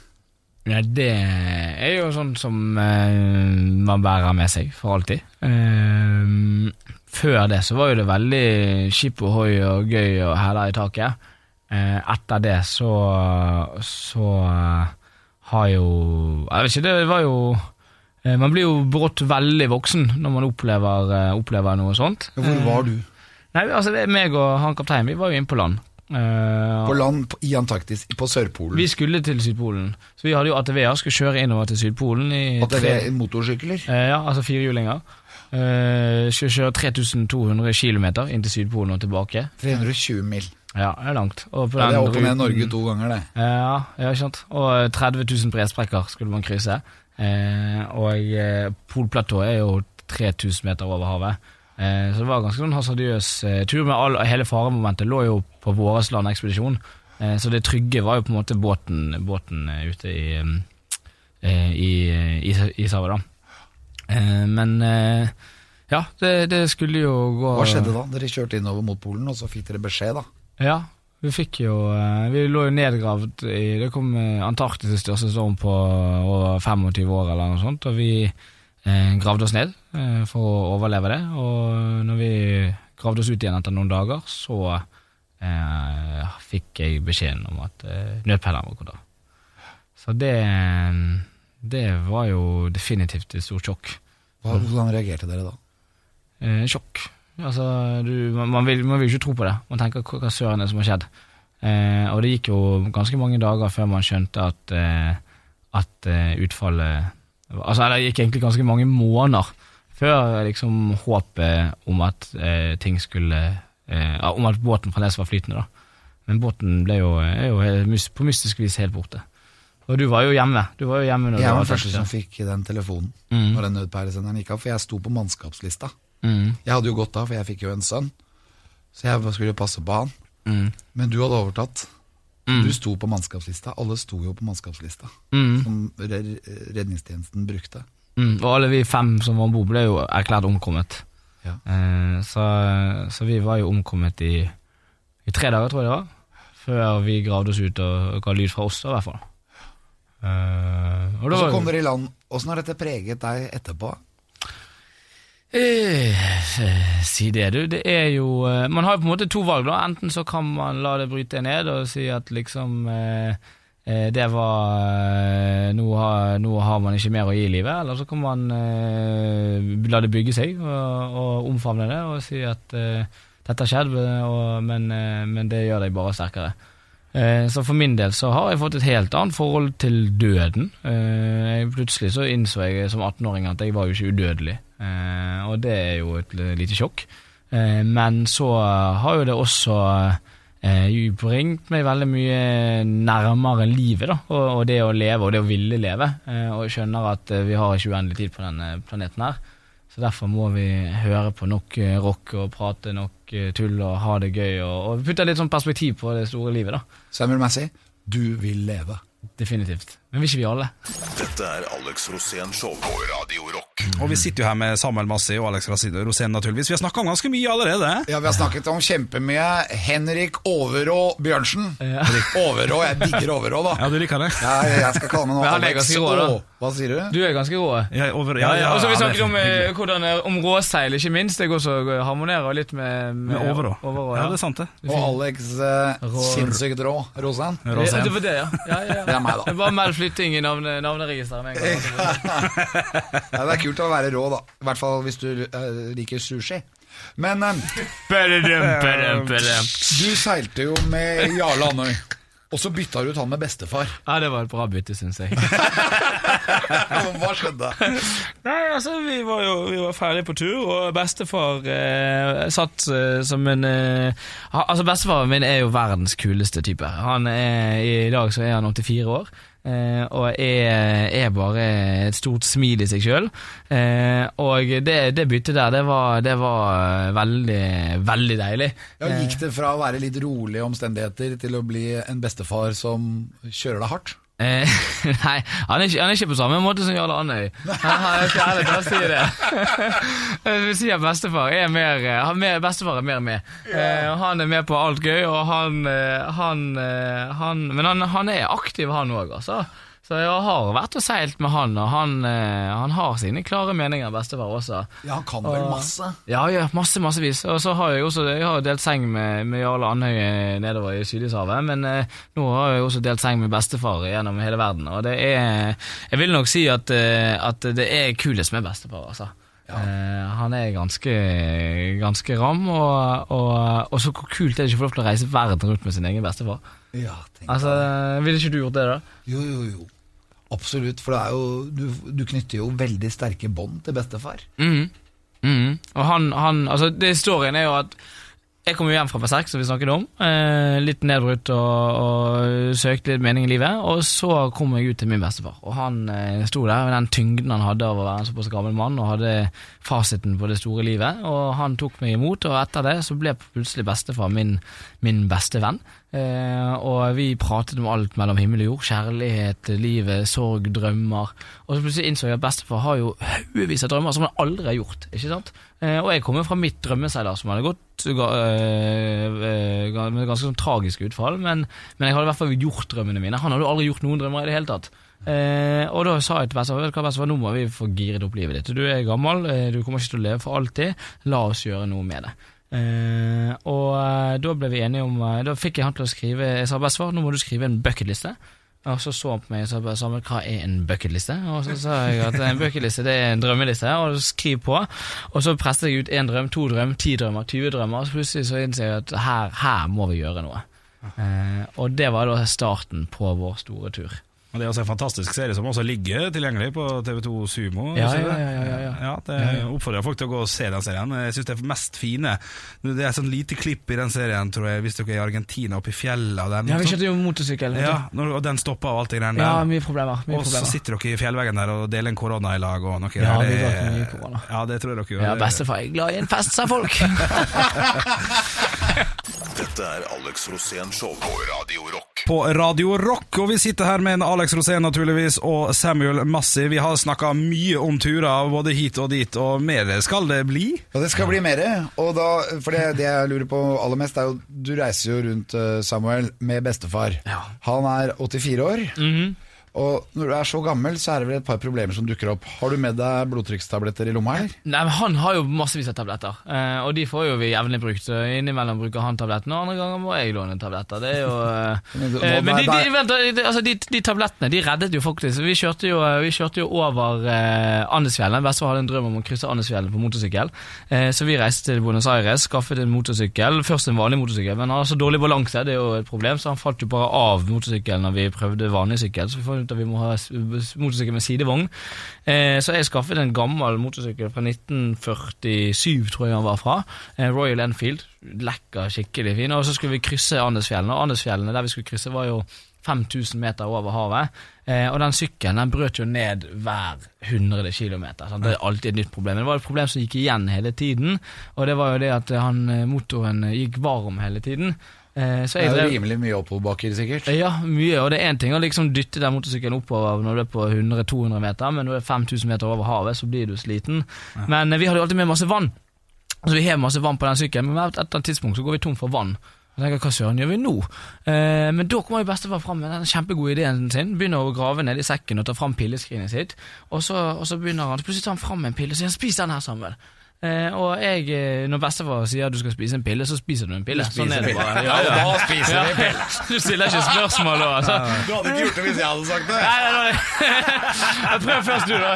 Ja, det er jo sånn som eh, man bærer med seg for alltid. Eh, før det så var jo det veldig skip og hoi og gøy og hæler i taket. Eh, etter det så så eh, har jo Jeg vet ikke, det var jo eh, Man blir jo brått veldig voksen når man opplever, eh, opplever noe sånt.
Hvor var du?
Nei, altså meg og han kapteinen, vi var jo inne på land. Eh,
På land i Antarktis, på Sørpolen.
vi skulle til Sydpolen, så vi hadde jo ATV-er, skulle kjøre innover til Sydpolen i
At det
tre,
er motorsykler.
Uh, ja, altså firehjulinger. Uh, skulle kjøre 3200 km inn til Sydpolen og tilbake.
320 mil.
Ja, det er langt. Og på
Ja, det er opp og ned Norge to ganger, det.
Ja, ja, ikke sant. Og 30 000 bresprekker skulle man krysse. Uh, og eh, polplatået er jo 3000 meter over havet. Eh, så det var ganske sånn hasardiøs eh, tur, med all, hele faremomentet lå jo på vår landekspedisjon. Eh, så det trygge var jo på en måte båten, båten ute i, eh, i, i Sava, da. Eh, men ja, det, det skulle jo gå
Hva skjedde da? Dere kjørte innover mot Polen, og så fikk dere beskjed, da?
Ja, vi fikk jo Vi lå jo nedgravd i Det kom Antarktis' største storm på over 25 år eller noe sånt, og vi gravde oss ned eh, for å overleve det. Og når vi gravde oss ut igjen etter noen dager, så eh, fikk jeg beskjeden om at eh, nødpeileren var gått av. Så det Det var jo definitivt et stort sjokk.
Hva, hvordan reagerte dere da?
Eh, sjokk. Altså, du, man, man, vil, man vil ikke tro på det. Man tenker hva, hva søren er det som har skjedd? Eh, og det gikk jo ganske mange dager før man skjønte at, eh, at eh, utfallet Altså, det gikk egentlig ganske mange måneder før liksom håpet om at eh, ting skulle eh, Om at båten fremdeles var flytende, da. Men båten ble jo, er jo helt på mystisk vis helt borte. Og du var jo hjemme. Du var jo hjemme når
Jeg var den første
første.
som fikk den telefonen
Mm.
når den nødpæresenderen gikk av, for jeg sto på mannskapslista.
Mm.
Jeg hadde jo gått av, for jeg fikk jo en sønn, så jeg skulle passe på han.
Mm.
Men du hadde overtatt.
Mm.
Du sto på mannskapslista. Alle sto jo på mannskapslista,
Mm.
som redningstjenesten brukte.
Mm, og alle vi fem som var om bord, ble jo erklært omkommet.
Ja.
Eh, så, så vi var jo omkommet i, i tre dager, tror jeg det var. Før vi gravde oss ut og ga lyd fra oss, i hvert fall. Eh, og
Og så
kommer
kom dere i land. Åssen har dette preget deg etterpå?
Eh, eh, si det, du. Det er jo eh, Man har jo på en måte to valg, da. Enten så kan man la det bryte ned og si at liksom eh, det var nå, har, nå har man ikke mer å gi i livet. Eller så kan man eh, la det bygge seg og, og omfavne det og si at dette har skjedd, og, men, men det gjør deg bare sterkere. Eh, Så for min del så har jeg fått et helt annet forhold til døden. Eh, Plutselig så innså jeg som 18-åring at jeg var jo ikke udødelig, Eh, og det er jo et lite sjokk. Men så har jo det også bringt meg veldig mye nærmere livet, da, og, det å leve, og det å ville leve. Og jeg skjønner at vi har ikke uendelig tid på denne planeten her. Så derfor må vi høre på nok rock og prate nok eh, tull og ha det gøy, og, og putte litt sånn perspektiv på det store livet, da.
Samuel Massey, du vil leve.
Definitivt. Men vil ikke vi alle?
Dette er Alex Rosén Show på Radio Rock.
Og vi sitter jo her med Samuel Massi og Alex Rosén, naturligvis. Vi har snakka om ganske mye allerede.
Ja, Vi har snakket om kjempemye. Henrik Overå Bjørnsen.
Ja.
Overå, Jeg digger Overå, da.
Ja, du liker det?
Ja, jeg skal kalle meg
er
Alex
rå,
Hva sier du?
Du er ganske rå.
Ja, over,
Ja, ja, Og så har vi
det
snakket om, eh, hvordan, eh, om råseil, ikke minst. Det går så harmonerer litt med,
Med over, da.
Overå,
Ja, det er sant, det.
Og Alex eh, sinnssykt rå. Rosen.
Ja,
Rosén.
det var det, ja. ja, ja, ja.
Det er meg, da.
Bare meld flytting i navne, navneregisteret med en gang.
Ja, det er kult å være rå, da. I hvert fall hvis du uh, liker sushi. Men
badadum.
du seilte jo med Jarle Andøy, og så bytta du ut han med bestefar.
Ja, det var et bra bytte, syns jeg.
Hva skjedde?
Nei, altså, vi var jo vi var ferdige på tur, og bestefar eh, satt eh, som en eh, Altså, bestefaren min er jo verdens kuleste type. Han er, I dag så er han 84 år. Eh, og er, er bare et stort smil i seg sjøl. Eh, og det, det byttet der, det var, det var veldig, veldig deilig.
Ja, Gikk det fra å være litt rolige omstendigheter til å bli en bestefar som kjører deg hardt?
Eh, nei, han er, ikke, han er ikke på samme måte som Jarle Andøy. Han, han, ikke ærlig ærlig å si det. Jeg vil si at bestefar er mer, eh, mer, bestefar er mer med. Eh, han er med på alt gøy, og han, eh, han, eh, han Men han, han er aktiv, han òg, altså. Så jeg har vært og seilt med han, og han, eh, han har sine klare meninger, bestefar også.
Ja, han kan vel
Og-
masse.
Ja, ja, masse, massevis. Og så har jeg også jeg har delt seng med, med Jarle Andøy nedover i Sydishavet, men eh, nå har jeg også delt seng med bestefar gjennom hele verden, og det er Jeg vil nok si at, eh, at det er kulest med bestefar, altså. Eh, han er ganske, ganske ram, og, og, og så hvor kult er det ikke å få lov til å reise verden rundt med sin egen bestefar.
Ja,
Altså, Ville ikke du gjort det, da?
Jo, jo, jo. Absolutt, for jo, du, du knytter jo veldig sterke bånd til bestefar.
Mm. Mm. Og han, han Altså, det historien er jo at jeg kom jo hjem fra Berserk, som vi snakket om. Eh, litt nedbrutt og, og søkte litt mening i livet. Og så kom jeg ut til min bestefar, og han eh, sto der med den tyngden han hadde av å være en såpass gammel mann, og hadde fasiten på det store livet. Og han tok meg imot, og etter det så ble plutselig bestefar min, min beste venn. Eh, og vi pratet om alt mellom himmel og jord. Kjærlighet, livet, sorg, drømmer. Og så plutselig innså jeg at bestefar har jo haugevis av drømmer som han aldri har gjort. ikke sant? Eh, og jeg kommer fra mitt drømmeseiler som hadde gått øh, med ganske sånn tragisk utfall, men, men jeg hadde i hvert fall gjort drømmene mine. Han hadde jo aldri gjort noen drømmer i det hele tatt. Eh, og da sa jeg til bestefar nå må vi få giret opp livet ditt. Du er gammel, eh, du kommer ikke til å leve for alltid. La oss gjøre noe med det. Eh, og eh, da ble vi enige om eh, Da fikk jeg han til å skrive Jeg sa bare svar, nå må du skrive en bucketliste. Og så så han på meg og sa bare, Samuel, hva er en bucketliste? Og så sa jeg at en bucketliste det er en drømmeliste, og skriv på. Og så presset jeg ut én drøm, to drøm, ti drømmer, 20 drømmer, og så plutselig så innser jeg at her, her må vi gjøre noe. Eh, og det var da starten på vår store tur.
Og Det er også en fantastisk serie som også ligger tilgjengelig på TV2 Sumo.
Ja, ja, ja, ja, ja.
ja det oppfordrer folk til å gå og se den serien. Jeg synes det er mest fine Det er et sånn lite klipp i den serien, tror jeg, hvis dere er i Argentina, oppe i fjellet. den-
Ja, vi kjørte jo motorsykkel.
ja, og den stopper og alt det greiene
ja mye problemer. Mye
og så sitter dere i fjellveggen der og deler en korona i lag og noe.
Ja,
der.
vi
Det-
mye korona.
Ja, det tror jeg dere gjør.
Ja, bestefar er glad i en fest, sa folk.
Dette er Alex Rosén Show på Radio Rock.
på Radio Rock, og vi sitter her med en Alex Rosén naturligvis, og Samuel Massi. Vi har snakka mye om turer, både hit og dit, og mer skal det bli.
Ja, det skal bli mer. Og da, for det, det jeg lurer på aller mest, er jo Du reiser jo rundt, eh, Samuel, med bestefar.
Ja.
Han er 84 år. Og når du er så gammel, så er det vel et par problemer som dukker opp. Har du med deg blodtrykkstabletter i lomma, eller?
Nei, men Han har jo massevis av tabletter, eh, og de får jo vi jevnlig brukt. Så Innimellom bruker han tablettene, og andre ganger må jeg låne tabletter. Det er jo eh,
Men
eh, de, de, vent, altså de, de tablettene de reddet jo faktisk. Vi kjørte jo, vi kjørte jo over eh, Andesfjellene. Bestefar hadde en drøm om å krysse Andesfjellene på motorsykkel. Eh, så vi reiste til Buenos Aires, skaffet en motorsykkel. Først en vanlig motorsykkel, men han har så dårlig balanse, det er jo et problem, så han falt jo bare av motorsykkelen når vi prøvde vanlig sykkel. Så vi fant ut at vi må ha motorsykkel med sidevogn. Eh, så jeg skaffet en gammel motorsykkel fra 1947, tror jeg han var fra. Eh, Royal Enfield. Lekker, skikkelig fin. Og så skulle vi krysse Andesfjellene, og Andesfjellene der vi skulle krysse, var jo 5000 meter over havet. Eh, og den sykkelen den brøt jo ned hver 100 km. Det er alltid et nytt problem. Men det var et problem som gikk igjen hele tiden, og det var jo det at han, eh, motoren gikk varm hele tiden. Eh,
Det er jo rimelig mye oppoverbakker, sikkert.
ja, mye, og det er én ting å liksom dytte den motorsykkelen oppover når du er på 100-200 meter, men når du er 5000 meter over havet, så blir du sliten. Men eh, vi hadde jo alltid med masse vann, så vi har masse vann på den sykkelen, men på et eller annet tidspunkt så går vi tom for vann. Og tenker, Hva søren gjør vi nå? Eh, men da kommer bestefar fram med den kjempegode ideen sin. Begynner å grave ned i sekken og ta fram pilleskrinet sitt. Og så, og så begynner han, så plutselig tar han fram en pille og sier 'spis den her, Samuel'. Eh, og jeg, eh, når bestefar sier at du skal spise en pille, så spiser du en pille. sånn er det bare. Ja, ja.
Da spiser vi pille.
Du stiller ikke spørsmål da. Altså.
Du hadde ikke gjort det hvis jeg hadde sagt det.
Nei, nei, nei. Prøver først du, da.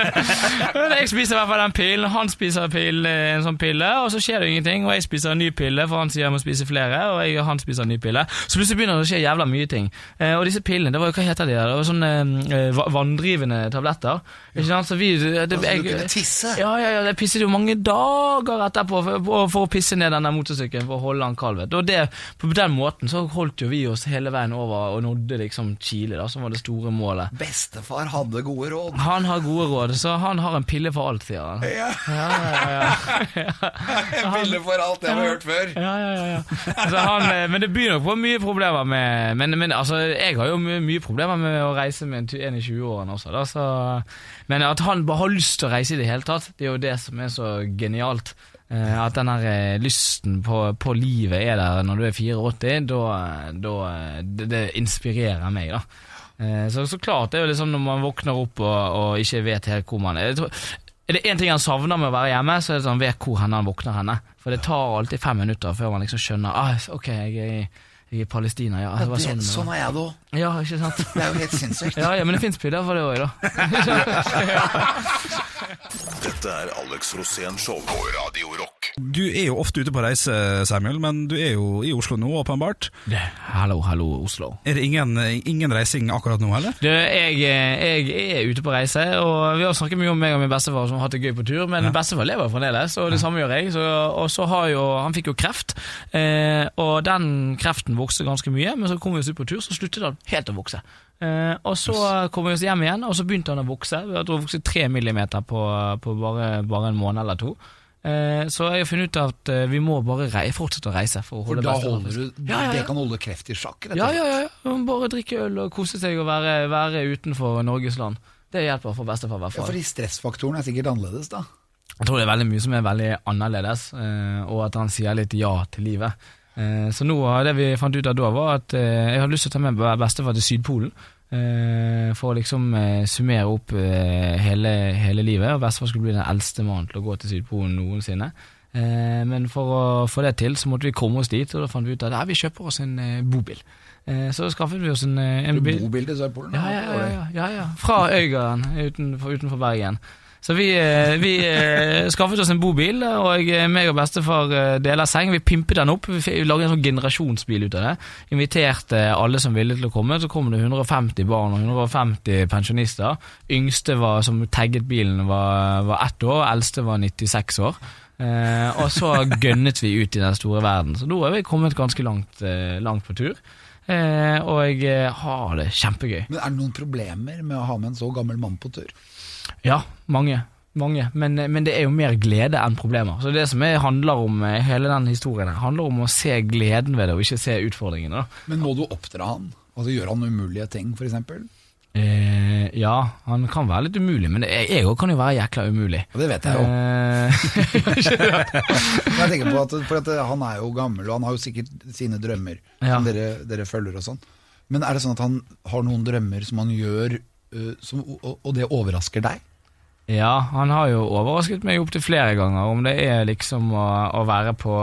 Jeg spiser i hvert fall den pillen. Han spiser pille, en sånn pille, og så skjer det ingenting. Og jeg spiser en ny pille, for han sier jeg må spise flere, og jeg, han spiser en ny pille. Så plutselig begynner det å skje jævla mye ting. Eh, og disse pillene, det var jo, hva heter de? Det var sånne eh, vanndrivende tabletter. Ikke sant? Så vi det,
Altså,
jeg,
du tisse.
Ja, ja, ja, jeg pisset jo mange dager etterpå for, for, å pisse ned denne motorsykkelen for å holde han kald. Og det, på den måten så holdt jo vi oss hele veien over og nådde liksom Chile, da, som var det store målet.
Bestefar hadde gode råd.
Han har gode råd, så han har en pille for alt, sier han.
Ja.
Ja, ja.
En pille for alt, det har vi hørt før.
Ja, ja, ja, ja. Altså, han, eh, men det begynner nok på mye problemer med Men, men altså, jeg har jo mye, mye problemer med å reise med en en i 20-årene også, da, så Men at han bare har lyst til å reise i det hele tatt, det er jo det som er så genialt. Eh, At den her eh, lysten på, på livet er der når du er 84, da, da det, det inspirerer meg, da. Eh, Så, så klart, det er jo liksom når man våkner opp og, og ikke vet helt hvor man er. Tror, er det én ting han savner med å være hjemme, så er det sånn vet hvor henne han våkner henne. For det tar alltid fem minutter før man liksom skjønner ah, ok, jeg er i, Palestina. Ja, det var sånn,
sånn er jeg da.
Ja, ikke sant?
Det er jo helt sinnssykt.
Ja, ja, men det fins piller for det òg, da.
Dette er Alex Rosén Show på Radio Rock.
Du er jo ofte ute på reise, Samuel, men du er jo i Oslo nå, åpenbart.
Hallo, hallo, Oslo.
Er det ingen, ingen reising akkurat nå, heller?
Du, jeg, jeg er ute på reise, og vi har snakket mye om meg og min bestefar som har hatt det gøy på tur, men bestefar lever fremdeles, og det samme gjør jeg. Så, og så har jo Han fikk jo kreft, eh, og den kreften vokste ganske mye, men så kom vi oss ut på tur, så sluttet han helt å vokse. Eh, og så kom vi oss hjem igjen, og så begynte han å vokse. Jeg tror han vokste tre millimeter på, på bare, bare en måned eller to. Eh, så jeg har funnet ut at eh, vi må bare rei, fortsette å reise. For, å
For da holder du
Ja, ja,
Det kan holde kreft i sjakk,
Ja, ja, ja. ja. Bare drikke øl og kose seg og være, være utenfor Norges land. Det hjelper for bestefar,
Ja, fordi stressfaktoren er sikkert annerledes, da.
Jeg tror det er veldig mye som er veldig annerledes, eh, og at han sier litt ja til livet. Eh, Så nå har det vi fant ut av da, var at eh, jeg hadde lyst til å ta med bestefar til Sydpolen. eh, For å liksom summere opp hele, hele livet. Og bestefar skulle bli den eldste mannen til å gå til Sydpolen noensinne. Men for å få det til, så måtte vi komme oss dit, og da fant vi ut at vi kjøper oss en bobil. Så skaffet vi oss en, en bil.
Bobil til Sydpolen?
Ja, ja, ja, ja, ja, ja. Fra Øygarden utenfor, utenfor Bergen. Så vi, eh, vi eh, skaffet oss en bobil, og meg og bestefar eh, deler seng. Vi pimpet den opp, vi lagde en sånn generasjonsbil ut av det. Inviterte alle som ville til å komme. Så kom det 150 barn og 150 pensjonister. Yngste var, som tagget bilen, var, var ett år, eldste var 96 år. Eh, og så gønnet vi ut i den store verden. Så nå er vi kommet ganske langt, eh, langt på tur. Eh, og jeg eh, har det kjempegøy.
Men er det noen problemer med å ha med en så gammel mann på tur?
Ja, mange. mange. Men, men det er jo mer glede enn problemer. Så det som er, handler om eh, hele den historien her, handler om å se gleden ved det, og ikke se utfordringene.
Men må du oppdra han? Altså Gjør han umulige ting, f.eks.?
Eh, ja, han kan være litt umulig, men jeg òg kan jo være jækla umulig.
Og det vet jeg jo.
Eh,
jeg tenker på at, at Han er jo gammel, og han har jo sikkert sine drømmer
Ja.
som dere, dere følger og sånn. Men er det sånn at han har noen drømmer som han gjør, som, og, og det overrasker deg?
Ja, han har jo overrasket meg opptil flere ganger, om det er liksom å, å være på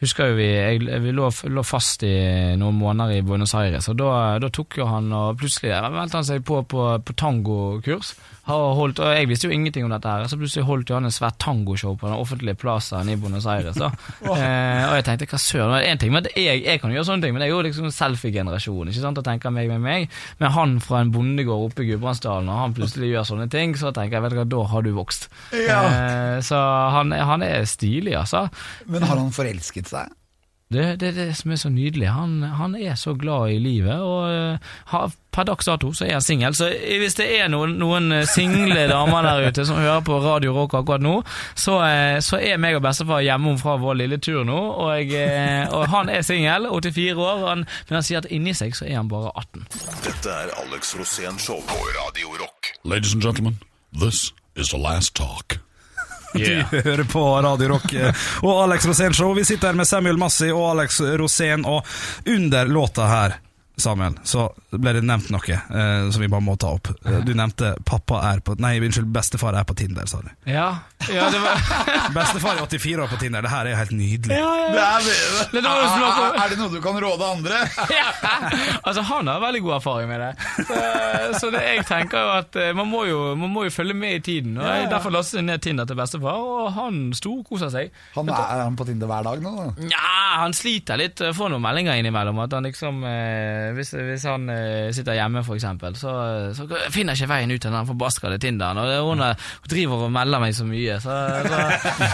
Husker jo vi, jeg, vi lå, lå fast i noen måneder i Buenos Aires, og da, da tok jo han og plutselig meldte han seg på på, på tangokurs. Har holdt, og jeg visste jo ingenting om dette her, så plutselig holdt jo han en svært tangoshow på den offentlige plazaen i Buenos Aires. Da. eh, og jeg tenkte hva søren, en ting men jeg, jeg kan gjøre sånne ting, men jeg er jo liksom selfie-generasjon, ikke sant, og tenker meg med meg. Men han fra en bondegård oppe i Gudbrandsdalen, og han plutselig gjør sånne ting, så tenker jeg, vet du hva, da har du vokst. Eh, så han, han er stilig, altså.
Men har han forelsket seg?
Det, det er det som er så nydelig. Han, han er så glad i livet, og eh, per dags dato så er han singel. Så hvis det er noen, noen eh, single damer der ute som hører på Radio Rock akkurat nå, så, eh, så er meg og bestefar hjemme fra vår lille tur nå, og, jeg, og han er singel, 84 år, og han, men han sier at inni seg så er han bare 18.
Dette er Alex Rosén Show på Radio Rock.
Ladies and gentlemen, this is the last talk.
Du hører på Radio Rock eh, og Alex Rosén Show. Vi sitter her med Samuel Massi og Alex Rosén, og under låta her, Samuel, så ble det nevnt noe eh, som vi bare må ta opp. Eh, Du nevnte pappa er på Nei, unnskyld, bestefar er på Tinder, sa du.
Ja, ja det var
Bestefar er 84 år på Tinder, det her er jo helt nydelig.
Det er,
Det var jo som å-
er, er det noe du kan råde andre?
ja. Altså, han har veldig god erfaring med det. Så, så det, jeg tenker jo at eh, man må jo, man må jo følge med i tiden. Og jeg Derfor lastet jeg ned Tinder til bestefar, og han storkoser seg.
Han er, er han på Tinder hver dag nå? da?
Nja, han sliter litt. Jeg Får noen meldinger innimellom. At han liksom eh, Hvis, hvis han eh, sitter hjemme, for eksempel, så, så finner jeg ikke veien ut av den forbaskede Tinderen. Og hun, hun driver og melder meg så mye, så, så,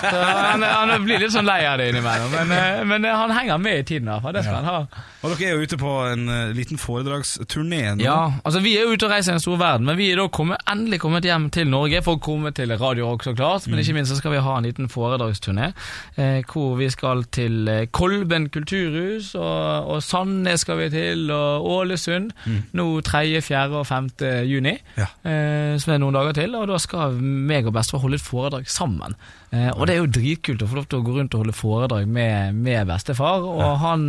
så han, han blir litt sånn lei av det innimellom. Men, eh, men eh, han henger med i tiden, i. Det skal han ha.
Og dere er jo ute på en eh, liten foredragsturné nå.
Ja, altså Vi er jo ute og reiser i den store verden, men vi er da kommet, endelig kommet hjem til Norge for å komme til Radio Rock, så klart. Men ikke minst så skal vi ha en liten foredragsturné eh, hvor vi skal til eh, Kolben kulturhus, og, og Sandnes skal vi til, og Ålesund. Nå 3., 4. og 5. juni,
Ja.
eh, som er noen dager til. Og da skal meg og bestefar holde et foredrag sammen. Eh, og det er jo dritkult å få lov til å gå rundt og holde foredrag med, med bestefar. Og han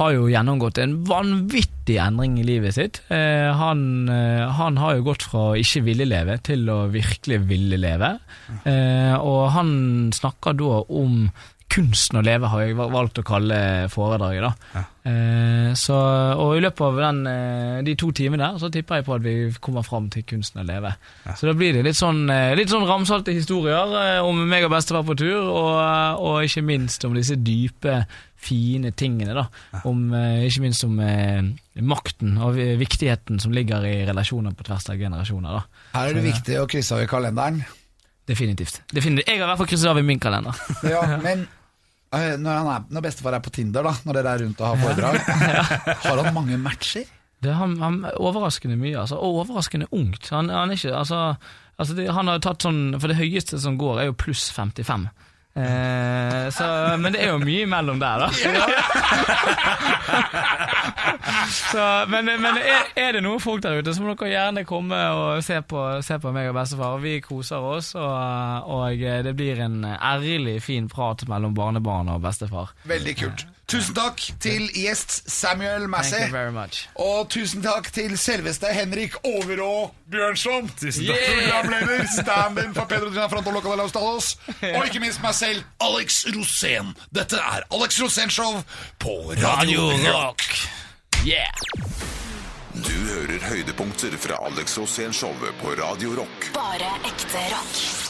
har jo gjennomgått en vanvittig endring i livet sitt. Eh, han, eh, han har jo gått fra å ikke ville leve til å virkelig ville leve. Eh, og han snakker da om Kunsten å leve har jeg valgt å kalle foredraget. da eh, så, Og i løpet av den, eh, de to timene der så tipper jeg på at vi kommer fram til Kunsten å leve. Så da blir det litt sånn, eh, litt sånn ramsalte historier eh, om meg og bestefar på tur, og, og ikke minst om disse dype, fine tingene. da om, eh, Ikke minst om eh, makten og viktigheten som ligger i relasjoner på tvers av generasjoner. da
Her er det viktig å krysse av i kalenderen.
Definitivt. Definitivt. Jeg har i hvert fall krysset av i min kalender.
Ja, men når, han er, når bestefar er på Tinder, da når dere er rundt og har foredrag, har han mange matcher?
Det er han, han er overraskende mye, altså, og overraskende ungt. Han, han er ikke, altså, altså det, han har tatt sånn, For det høyeste som går, er jo pluss 55. Eh, så, men det er jo mye imellom der, da. så, men men er, er det noen folk der ute, så må dere gjerne komme og se på, se på meg og bestefar. Vi koser oss, og, og det blir en ærlig, fin prat mellom barnebarn og bestefar.
Veldig kult. Tusen takk til gjest Samuel Massey. Og tusen takk til selveste Henrik Overå Bjørnson. Programleder, stand-in for Pedro Dina Fronto Loca de los Talos. Og ikke minst meg selv.
Alex Rosén. Dette er Alex Rosén Show på Radio Rock.
Yeah!
Du hører høydepunkter fra Alex Rosén Show på Radio Rock.
Bare ekte rock.